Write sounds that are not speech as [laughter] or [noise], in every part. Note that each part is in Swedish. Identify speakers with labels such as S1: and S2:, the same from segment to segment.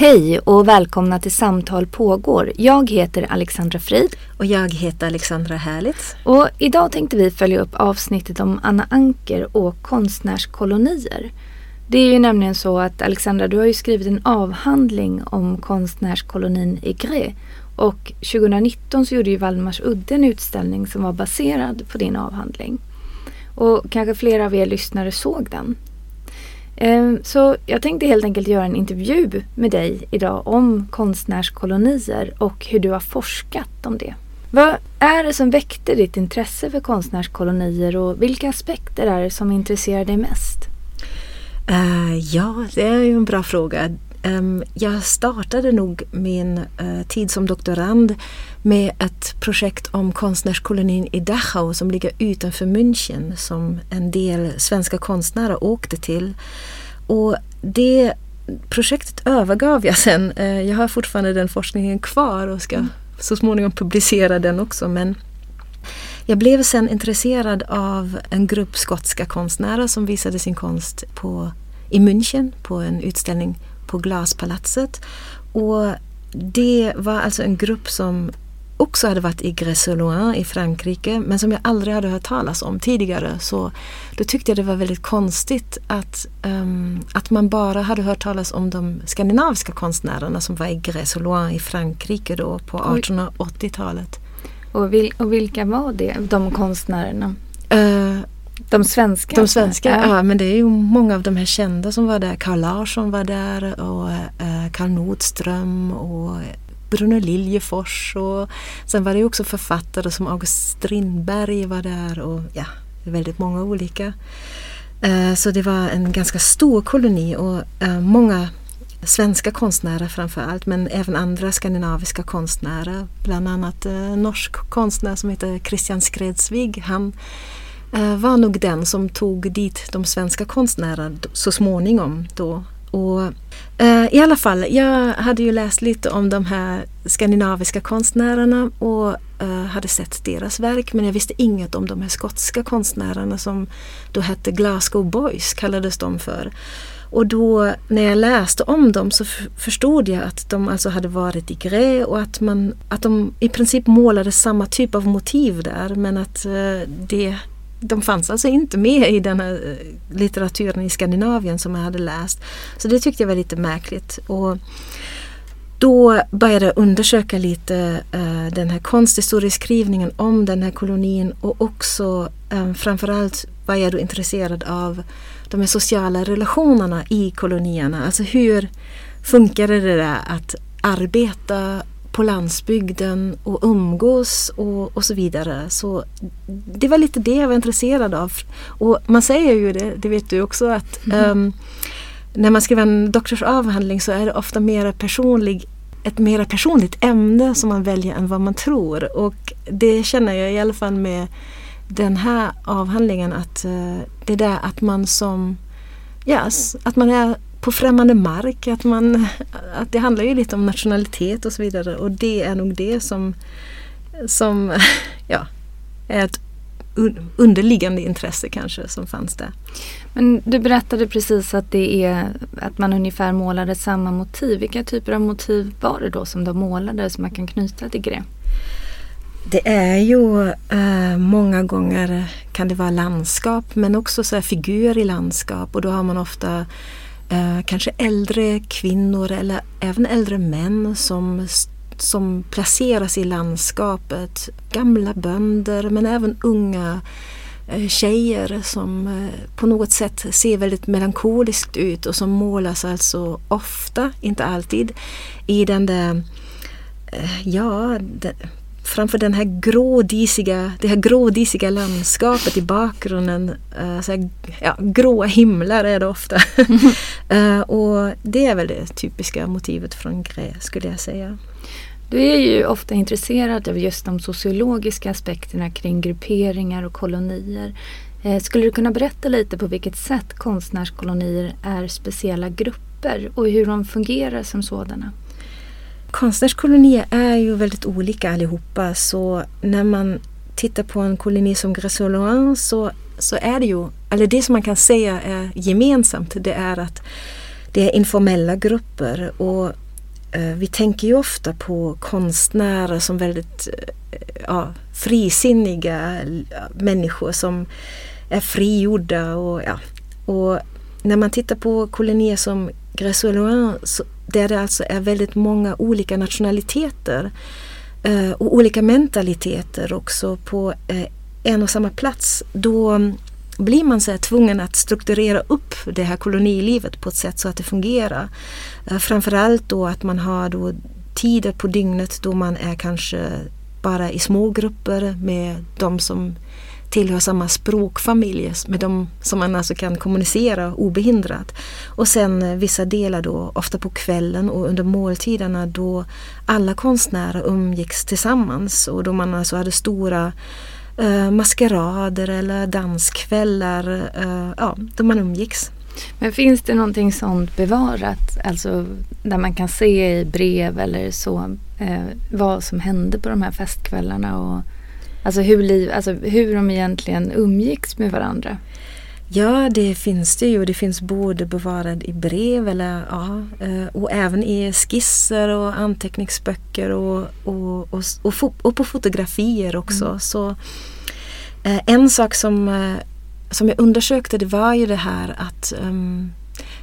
S1: Hej och välkomna till Samtal pågår. Jag heter Alexandra Frid.
S2: Och jag heter Alexandra Härlitz.
S1: Och idag tänkte vi följa upp avsnittet om Anna Anker och konstnärskolonier. Det är ju nämligen så att Alexandra, du har ju skrivit en avhandling om konstnärskolonin i Gré. Och 2019 så gjorde ju Valdemars Udde en utställning som var baserad på din avhandling. Och kanske flera av er lyssnare såg den. Ehm, så jag tänkte helt enkelt göra en intervju med dig idag om konstnärskolonier och hur du har forskat om det. Vad är det som väckte ditt intresse för konstnärskolonier och vilka aspekter är det som intresserar dig mest?
S2: Uh, ja, det är ju en bra fråga. Um, jag startade nog min uh, tid som doktorand med ett projekt om konstnärskolonin i Dachau som ligger utanför München som en del svenska konstnärer åkte till. Och det projektet övergav jag sen. Eh, jag har fortfarande den forskningen kvar och ska så småningom publicera den också. Men jag blev sen intresserad av en grupp skotska konstnärer som visade sin konst på, i München på en utställning på Glaspalatset. Och det var alltså en grupp som också hade varit i Grès i Frankrike men som jag aldrig hade hört talas om tidigare. Så då tyckte jag det var väldigt konstigt att, um, att man bara hade hört talas om de skandinaviska konstnärerna som var i Grès i Frankrike då på 1880-talet.
S1: Och, vil, och vilka var det, de konstnärerna? Uh, de svenska?
S2: De svenska, ja. ja. Men det är ju många av de här kända som var där. Carl Larsson var där och uh, Carl Nordström och Bruno Liljefors. Och sen var det också författare som August Strindberg var där och ja, väldigt många olika. Eh, så det var en ganska stor koloni och eh, många svenska konstnärer framför allt men även andra skandinaviska konstnärer. Bland annat en norsk konstnär som heter Christian Skredsvig. Han var nog den som tog dit de svenska konstnärerna så småningom. Då. Och, eh, I alla fall, jag hade ju läst lite om de här skandinaviska konstnärerna och eh, hade sett deras verk men jag visste inget om de här skotska konstnärerna som då hette Glasgow Boys kallades de för. Och då när jag läste om dem så förstod jag att de alltså hade varit i grä och att, man, att de i princip målade samma typ av motiv där men att eh, det, de fanns alltså inte med i den här eh, litteraturen i Skandinavien som jag hade läst. Så det tyckte jag var lite märkligt. Och då började jag undersöka lite uh, den här konsthistorieskrivningen om den här kolonin och också um, framförallt var jag då intresserad av de här sociala relationerna i kolonierna. Alltså hur funkade det där att arbeta på landsbygden och umgås och, och så vidare. Så det var lite det jag var intresserad av. Och man säger ju det, det vet du också, att mm. um, när man skriver en doktorsavhandling så är det ofta mer personlig ett mer personligt ämne som man väljer än vad man tror. Och det känner jag i alla fall med den här avhandlingen att uh, det där att man som yes, att man är på främmande mark, att, man, att det handlar ju lite om nationalitet och så vidare och det är nog det som, som [laughs] ja, är ett underliggande intresse kanske som fanns där.
S1: Men du berättade precis att det är att man ungefär målade samma motiv. Vilka typer av motiv var det då som de målade som man kan knyta till Gré?
S2: Det är ju eh, många gånger kan det vara landskap men också så figurer i landskap och då har man ofta eh, kanske äldre kvinnor eller även äldre män som, som placeras i landskapet. Gamla bönder men även unga eh, tjejer som eh, på något sätt ser väldigt melankoliskt ut och som målas alltså ofta, inte alltid, i den där, eh, ja, framför den här grådisiga, det här grådisiga landskapet i bakgrunden. Uh, så här, ja, gråa himlar är det ofta. uh, [laughs] [laughs] och det är väl det typiska motivet från Grä skulle jag säga.
S1: Du är ju ofta intresserad av just de sociologiska aspekterna kring grupperingar och kolonier. Eh, skulle du kunna berätta lite på vilket sätt konstnärskolonier är speciella grupper och hur de fungerar som sådana?
S2: Konstnärskolonier är ju väldigt olika allihopa så när man tittar på en koloni som Gressoloin så, så är det ju, eller det som man kan säga är gemensamt det är att det är informella grupper och eh, vi tänker ju ofta på konstnärer som väldigt eh, ja, frisinniga eh, människor som är frigjorda och ja. Och när man tittar på kolonier som Gressoloin där det alltså är väldigt många olika nationaliteter eh, och olika mentaliteter också på eh, en och samma plats. Då blir man så tvungen att strukturera upp det här kolonilivet på ett sätt så att det fungerar. Eh, framförallt då att man har då tider på dygnet då man är kanske bara i små grupper med de som tillhör samma språkfamilj med de som man alltså kan kommunicera obehindrat. Och sen eh, vissa delar då, ofta på kvällen och under måltiderna då alla konstnärer umgicks tillsammans och då man alltså hade stora eh, maskerader eller danskvällar, eh, ja, då man umgicks.
S1: Men finns det någonting sånt bevarat, alltså där man kan se i brev eller så eh, vad som hände på de här festkvällarna och Alltså hur, liv, alltså hur de egentligen umgicks med varandra.
S2: Ja, det finns det ju. Det finns både bevarad i brev eller, ja, eh, och även i skisser och anteckningsböcker och, och, och, och, och på fotografier också. Mm. Så, eh, en sak som, eh, som jag undersökte det var ju det här att um,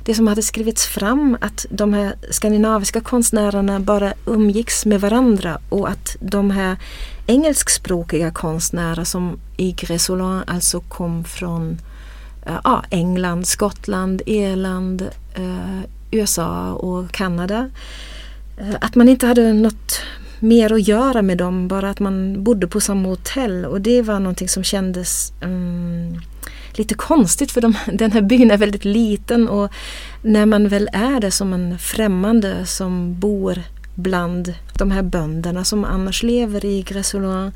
S2: det som hade skrivits fram att de här skandinaviska konstnärerna bara umgicks med varandra och att de här engelskspråkiga konstnärer som i Grésolin alltså kom från äh, England, Skottland, Irland, eh, USA och Kanada. Eh, att man inte hade något mer att göra med dem, bara att man bodde på samma hotell och det var någonting som kändes um, lite konstigt för de, [laughs] den här byn är väldigt liten och när man väl är det som en främmande som bor bland de här bönderna som annars lever i Gressolin.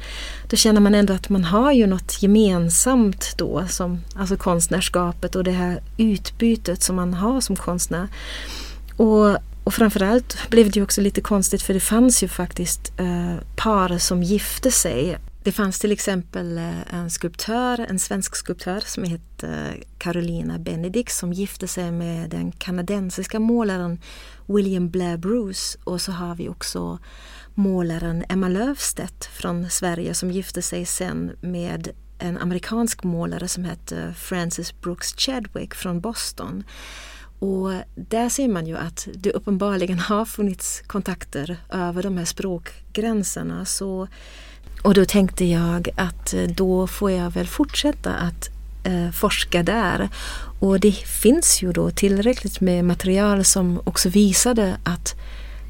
S2: Då känner man ändå att man har ju något gemensamt då, som, alltså konstnärskapet och det här utbytet som man har som konstnär. Och, och framförallt blev det ju också lite konstigt för det fanns ju faktiskt eh, par som gifte sig det fanns till exempel eh, en skulptör, en svensk skulptör som hette eh, Carolina Benedict som gifte sig med den kanadensiska målaren William Blair Bruce och så har vi också målaren Emma Löfstedt från Sverige som gifte sig sen med en amerikansk målare som hette Francis Brooks Chadwick från Boston. Och där ser man ju att det uppenbarligen har funnits kontakter över de här språkgränserna. Så och då tänkte jag att eh, då får jag väl fortsätta att forska där. Och det finns ju då tillräckligt med material som också visade att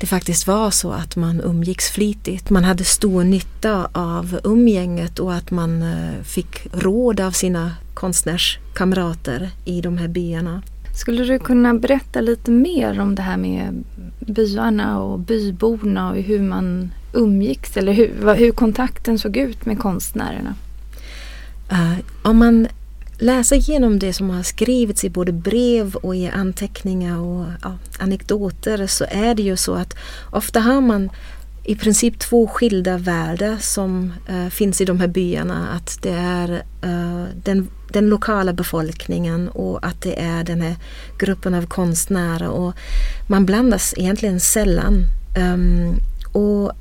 S2: det faktiskt var så att man umgicks flitigt. Man hade stor nytta av umgänget och att man eh, fick råd av sina konstnärskamrater i de här byarna.
S1: Skulle du kunna berätta lite mer om det här med byarna och byborna och hur man umgicks eller hur, hur kontakten såg ut med konstnärerna?
S2: Uh, om man läsa igenom det som har skrivits i både brev och i anteckningar och ja, anekdoter så är det ju så att ofta har man i princip två skilda världar som uh, finns i de här byarna. Att det är uh, den, den, lokala befolkningen och att det är den här gruppen av konstnärer. Och man blandas egentligen sällan. Um, och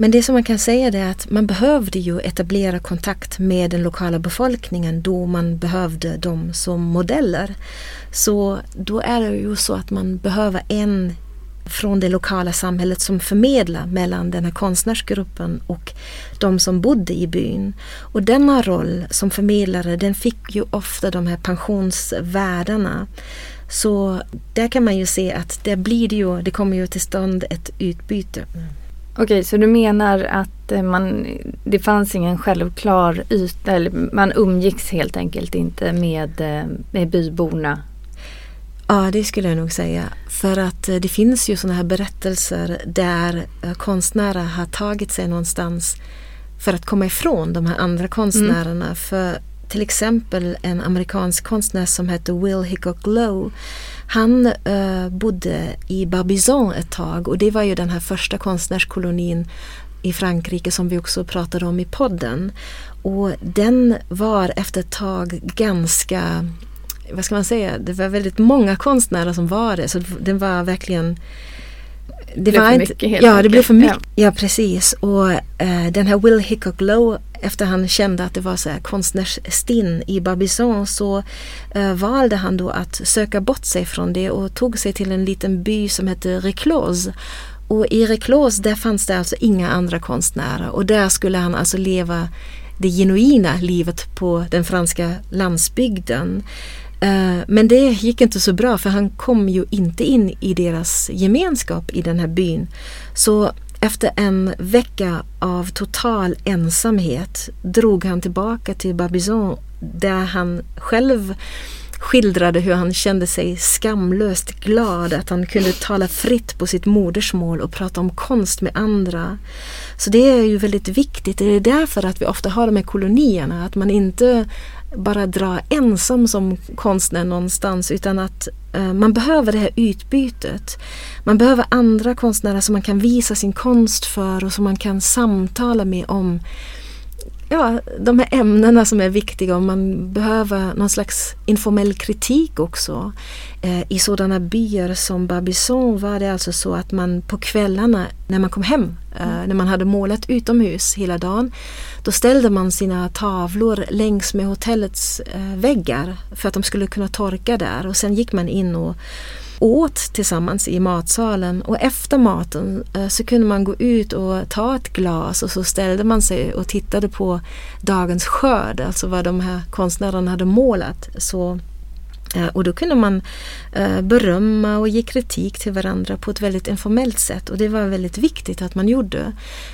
S2: men det som man kan säga är att man behövde ju etablera kontakt med den lokala befolkningen då man behövde dem som modeller. Så då är det ju så att man behöver en från det lokala samhället som förmedlar mellan den här konstnärsgruppen och de som bodde i byn. Och denna roll som förmedlare den fick ju ofta de här pensionsvärdarna. Så där kan man ju se att det blir det ju, det kommer ju till stånd ett utbyte.
S1: Okej, så du menar att eh, man, det fanns ingen självklar yta, eller man umgicks helt enkelt inte med, eh, med byborna?
S2: Ja, det skulle jag nog säga. För att eh, det finns ju sådana här berättelser där konstnärer har tagit sig någonstans för att komma ifrån de här andra konstnärerna. Mm. För till exempel en amerikansk konstnär som heter Will Hickok Lowe han eh, bodde i Barbizon ett tag och det var ju den här första konstnärskolonin i Frankrike som vi också pratade om i podden. Och den var efter ett tag ganska, vad ska man säga, det var väldigt många konstnärer som var det. Så den var verkligen
S1: det, blev för mycket helt
S2: Ja, det blev för mycket. Ja, ja precis. Och uh, den här Will Hickok Lowe efter han kände att det var så här konstnärsstinn i Barbizon så uh, valde han då att söka bort sig från det och tog sig till en liten by som hette Reclose. Och i Reclose där fanns det alltså inga andra konstnärer och där skulle han alltså leva det genuina livet på den franska landsbygden. Eh, men det gick inte så bra för han kom ju inte in i deras gemenskap i den här byn. Så efter en vecka av total ensamhet drog han tillbaka till Barbizon där han själv skildrade hur han kände sig skamlöst glad att han kunde tala fritt på sitt modersmål och prata om konst med andra. Så det är ju väldigt viktigt. Det är därför att vi ofta har de här kolonierna, att man inte bara dra ensam som konstnär någonstans utan att eh, man behöver det här utbytet. Man behöver andra konstnärer som man kan visa sin konst för och som man kan samtala med om ja, de här ämnena som är viktiga och man behöver någon slags informell kritik också. Eh, I sådana byar som Barbizon var det alltså så att man på kvällarna när man kom hem, eh, mm. när man hade målat utomhus hela dagen, då ställde man sina tavlor längs med hotellets eh, väggar för att de skulle kunna torka där och sen gick man in och åt tillsammans i matsalen och efter maten eh, så kunde man gå ut och ta ett glas och så ställde man sig och tittade på dagens skörd, alltså vad de här konstnärerna hade målat. Så, eh, och då kunde man eh, berömma och ge kritik till varandra på ett väldigt informellt sätt och det var väldigt viktigt att man gjorde.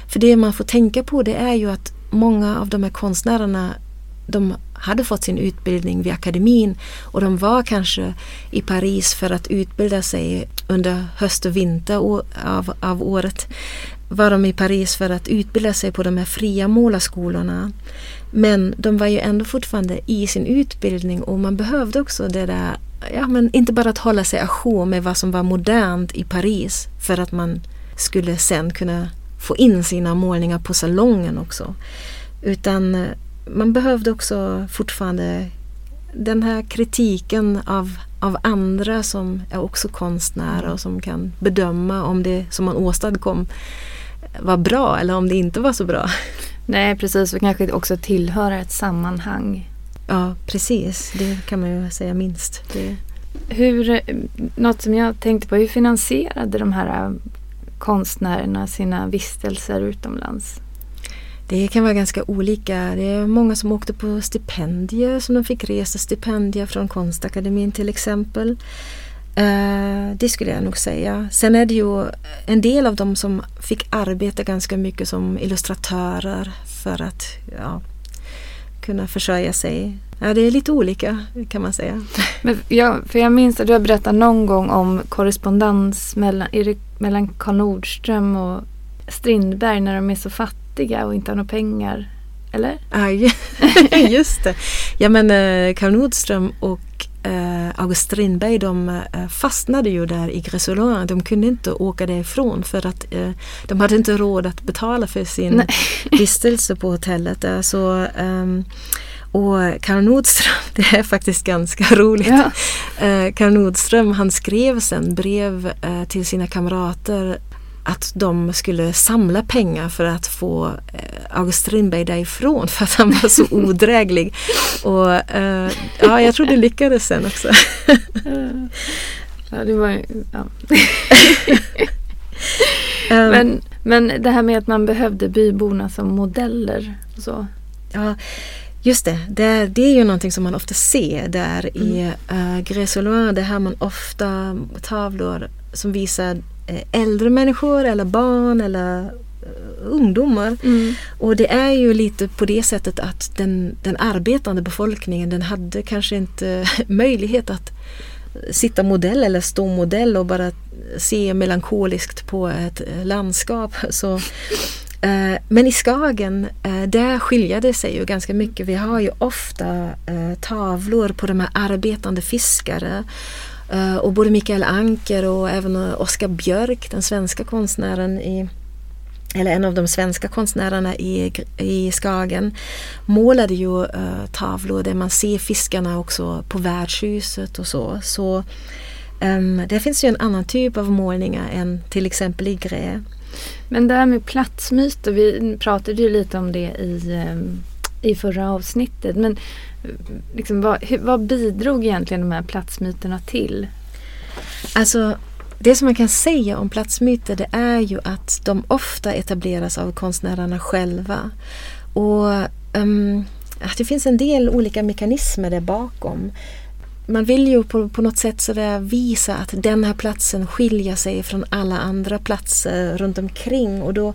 S2: För det man får tänka på det är ju att många av de här konstnärerna de hade fått sin utbildning vid akademin och de var kanske i Paris för att utbilda sig under höst och vinter av, av året. Var de i Paris för att utbilda sig på de här fria målarskolorna. Men de var ju ändå fortfarande i sin utbildning och man behövde också det där, ja men inte bara att hålla sig ajour med vad som var modernt i Paris för att man skulle sen kunna få in sina målningar på salongen också. Utan eh, man behövde också fortfarande den här kritiken av, av andra som är också konstnärer och som kan bedöma om det som man åstadkom var bra eller om det inte var så bra.
S1: Nej precis, och kanske också tillhöra ett sammanhang.
S2: Ja precis, det kan man ju säga minst. Det...
S1: Hur, något som jag tänkte på, hur finansierade de här konstnärerna sina vistelser utomlands?
S2: Det kan vara ganska olika. Det är många som åkte på stipendier som de fick resestipendier från Konstakademin till exempel. Uh, det skulle jag nog säga. Sen är det ju en del av dem som fick arbeta ganska mycket som illustratörer för att ja, kunna försörja sig. Ja, det är lite olika kan man säga.
S1: Men jag, för jag minns att du har berättat någon gång om korrespondens mellan, mellan Karl Nordström och Strindberg när de är så fattiga fattiga och inte har några pengar. Eller?
S2: Ja, [laughs] just det. Ja men eh, Karl Nordström och eh, August Strindberg de eh, fastnade ju där i Gresoloin. De kunde inte åka därifrån för att de hade inte råd att betala för sin [laughs] vistelse på hotellet. Så, ehm, och Karl Nordström, [laughs] det är faktiskt ganska roligt. Ja. Karl Nordström han skrev sen brev till sina kamrater att de skulle samla pengar för att få eh, August Strindberg därifrån för att han var så [laughs] odräglig. Och eh, ja, jag tror det lyckades sen också. [laughs]
S1: ja, det var ja. [laughs] Ehm. men, men det här med att man behövde byborna som modeller så.
S2: Ja, Just det, det, det är ju någonting som man ofta ser där mm. i uh, Grès Det har man ofta tavlor som visar Eh, äldre människor eller barn eller ungdomar. Mm. Och det är ju lite på det sättet att den, den arbetande befolkningen den hade kanske inte [laughs] möjlighet att sitta modell eller stå modell och bara se melankoliskt på ett landskap. [laughs] Så, eh, men i Skagen, eh, där skiljer det sig ju ganska mycket. Vi har ju ofta eh, tavlor på de här arbetande fiskare Eh, Eh, och både Mikael Anker och även eh, Oskar Björk, den svenska konstnären i eller en av de svenska konstnärerna i, i Skagen målade ju uh, tavlor där man ser fiskarna också på värdshuset och så. Så ehm, um, det finns ju en annan typ av målningar än till exempel i Grä.
S1: Men det här med platsmyter, vi pratade ju lite om det i, um, i förra avsnittet. Men liksom, vad, hur, vad bidrog egentligen de här platsmyterna till?
S2: Alltså det som man kan säga om platsmyter det är ju att de ofta etableras av konstnärerna själva. Och ehm, um, att det finns en del olika mekanismer där bakom. Man vill ju på, på något sätt sådär visa att den här platsen skiljer sig från alla andra platser runt omkring och då,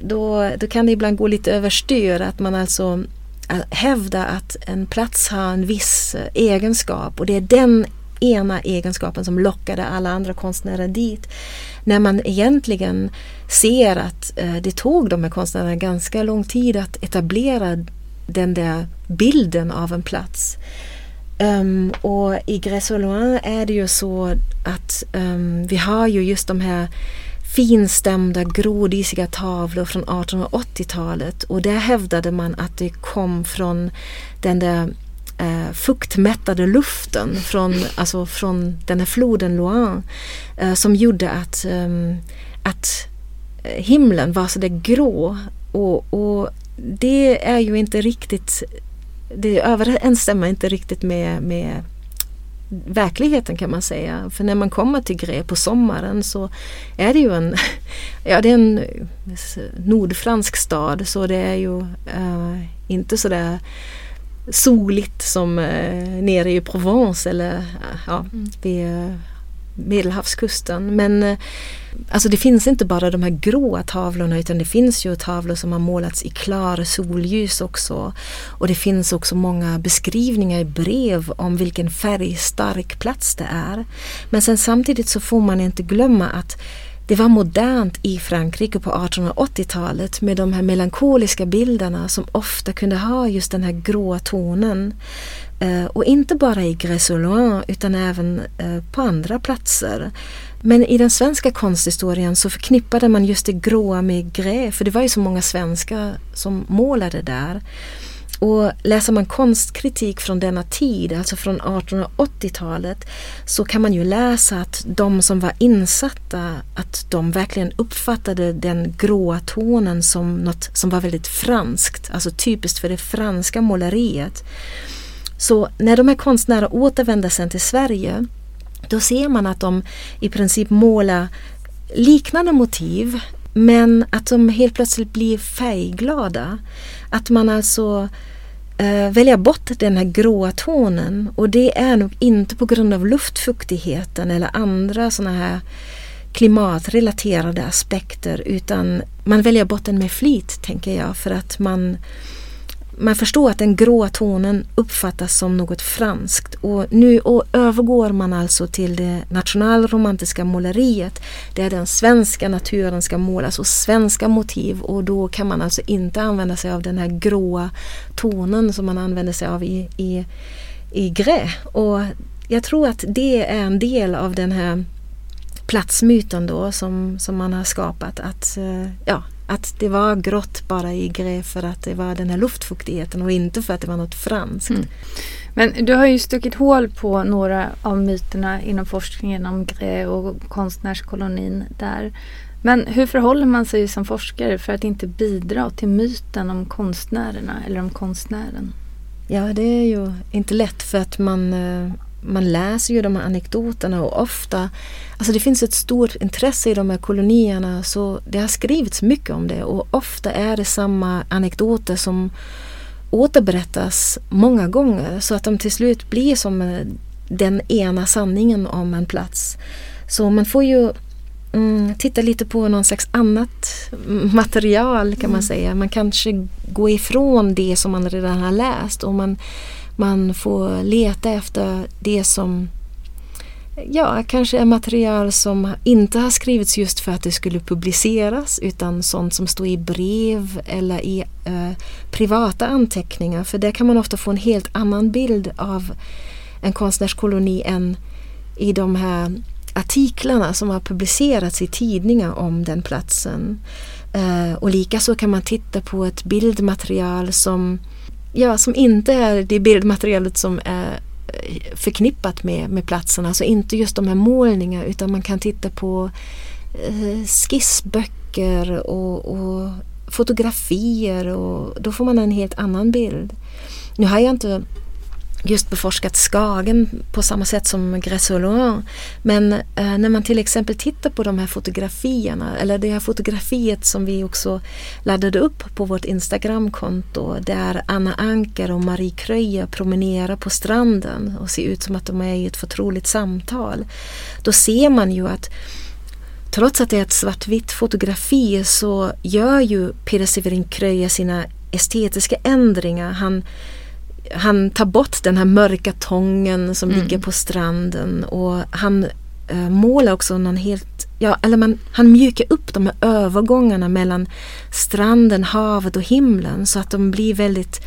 S2: då, då kan det ibland gå lite överstyr att man alltså eh, hävdar att en plats har en viss eh, egenskap och det är den ena egenskapen som lockade alla andra konstnärer dit. När man egentligen ser att eh, det tog de här konstnärerna ganska lång tid att etablera den där bilden av en plats. Um, och i Grès är det ju så att um, vi har ju just de här finstämda grådisiga tavlor från 1880-talet och där hävdade man att det kom från den där eh, fuktmättade luften från, alltså från den här floden Loire eh, som gjorde att, ehm, eh, att himlen var så där grå. Och, och det är ju inte riktigt det överensstämmer inte riktigt med, med verkligheten kan man säga. För när man kommer till Gré på sommaren så är det ju en, [laughs] ja, det är en nordfransk stad så det är ju uh, inte sådär soligt som uh, nere i Provence eller uh, ja, mm. vid Medelhavskusten. Men eh, alltså det finns inte bara de här gråa tavlorna utan det finns ju tavlor som har målats i klar solljus också. Och det finns också många beskrivningar i brev om vilken färgstark plats det är. Men sen samtidigt så får man inte glömma att det var modernt i Frankrike på 1880-talet med de här melankoliska bilderna som ofta kunde ha just den här gråa tonen. Eh, och inte bara i Gressolin utan även eh, på andra platser. Men i den svenska konsthistorien så förknippade man just det gråa med grä, för det var ju så många svenskar som målade där. Och läser man konstkritik från denna tid, alltså från 1880-talet, så kan man ju läsa att de som var insatta, att de verkligen uppfattade den gråa tonen som något som var väldigt franskt, alltså typiskt för det franska måleriet. Så när de här konstnärerna återvänder sen till Sverige då ser man att de i princip målar liknande motiv men att de helt plötsligt blir färgglada. Att man alltså eh, väljer bort den här gråa tonen. Och det är nog inte på grund av luftfuktigheten eller andra sådana här klimatrelaterade aspekter. Utan man väljer bort den med flit tänker jag. För att man man förstår att den gråa tonen uppfattas som något franskt och nu övergår man alltså till det nationalromantiska måleriet där den svenska naturen ska målas och svenska motiv och då kan man alltså inte använda sig av den här gråa tonen som man använder sig av i, i, i grä. Och jag tror att det är en del av den här platsmyten då som, som man har skapat att eh, ja, att det var grått bara i Gré för att det var den här luftfuktigheten och inte för att det var något franskt. Mm.
S1: Men du har ju stuckit hål på några av myterna inom forskningen om Gré och konstnärskolonin där. Men hur förhåller man sig som forskare för att inte bidra till myten om konstnärerna eller om konstnären?
S2: Ja, det är ju inte lätt för att man eh, man läser ju de här anekdoterna och ofta, alltså det finns ett stort intresse i de här kolonierna så det har skrivits mycket om det och ofta är det samma anekdoter som återberättas många gånger så att de till slut blir som den ena sanningen om en plats. Så man får ju mm, titta lite på någon slags annat material kan man säga. Man kanske går ifrån det som man redan har läst och man, man får leta efter det som ja, kanske är material som inte har skrivits just för att det skulle publiceras utan sånt som står i brev eller i eh, privata anteckningar. För där kan man ofta få en helt annan bild av en konstnärskoloni än i de här artiklarna som har publicerats i tidningar om den platsen. Eh, och likaså kan man titta på ett bildmaterial som, ja, som inte är det bildmaterialet som är eh, förknippat med, med platsen. Alltså inte just de här målningarna utan man kan titta på eh, skissböcker och, och fotografier och då får man en helt annan bild. Nu har jag inte just beforskat Skagen på samma sätt som Gressoloin. Men eh, när man till exempel tittar på de här fotografierna eller det här fotografiet som vi också laddade upp på vårt Instagramkonto där Anna Anker och Marie Kröja promenerar på stranden och ser ut som att de är i ett förtroligt samtal. Då ser man ju att trots att det är ett svartvitt fotografi så gör ju Peder Severin Kröja sina estetiska ändringar. Han han tar bort den här mörka tången som mm. ligger på stranden och han äh, målar också någon helt, ja eller man, han mjukar upp de här övergångarna mellan stranden, havet och himlen så att de blir väldigt,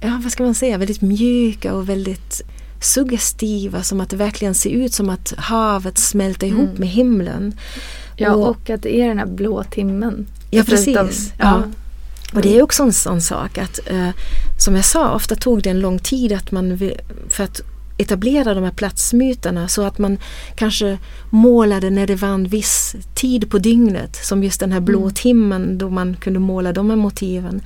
S2: ja vad ska man säga, väldigt mjuka och väldigt suggestiva som att det verkligen ser ut som att havet smälter ihop mm. med himlen.
S1: Ja och, och, att det är den här blå timmen.
S2: Ja precis. ja. ja. Och det är också en sån sak att eh, som jag sa, ofta tog det en lång tid att man för att etablera de här platsmyterna så att man kanske målade när det var en viss tid på dygnet som just den här blå mm. timmen då man kunde måla de här motiven.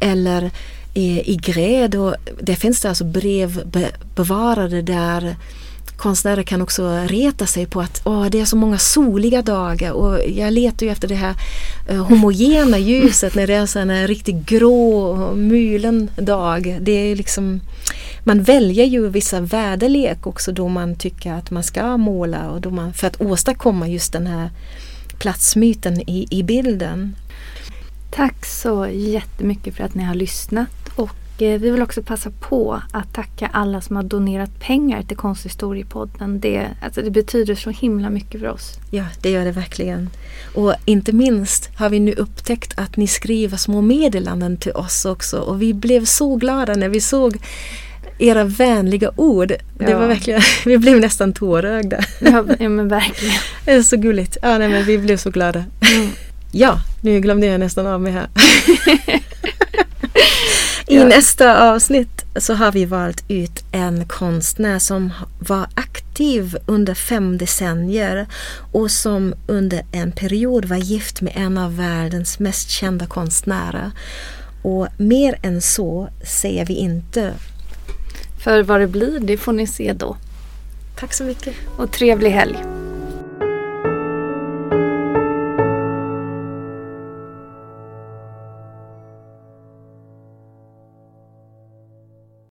S2: Eller i, i Gräd, och det finns det alltså brev be, bevarade där konstnärer kan också reta sig på att åh, det är så många soliga dagar och jag letar ju efter det här eh, homogena ljuset när det är en riktigt grå mulen dag. Det är liksom, man väljer ju vissa väderlek också då man tycker att man ska måla och då man, för att åstadkomma just den här platsmyten i, i bilden.
S1: Tack så jättemycket för att ni har lyssnat och vi vill också passa på att tacka alla som har donerat pengar till Konsthistoriepodden. Det, alltså det betyder så himla mycket för oss.
S2: Ja, det gör det verkligen. Och inte minst har vi nu upptäckt att ni skriver små meddelanden till oss också och vi blev så glada när vi såg era vänliga ord. Ja. Det var verkligen, [laughs] vi blev nästan tårögda.
S1: Ja, ja men verkligen. [laughs]
S2: Det är så gulligt. Ja, nej, men vi blev så glada. Mm. Ja, nu glömde jag nästan av mig här. [laughs] I nästa avsnitt så har vi valt ut en konstnär som var aktiv under fem decennier och som under en period var gift med en av världens mest kända konstnärer. Och mer än så säger vi inte.
S1: För vad det blir, det får ni se då.
S2: Tack så mycket.
S1: Och trevlig helg.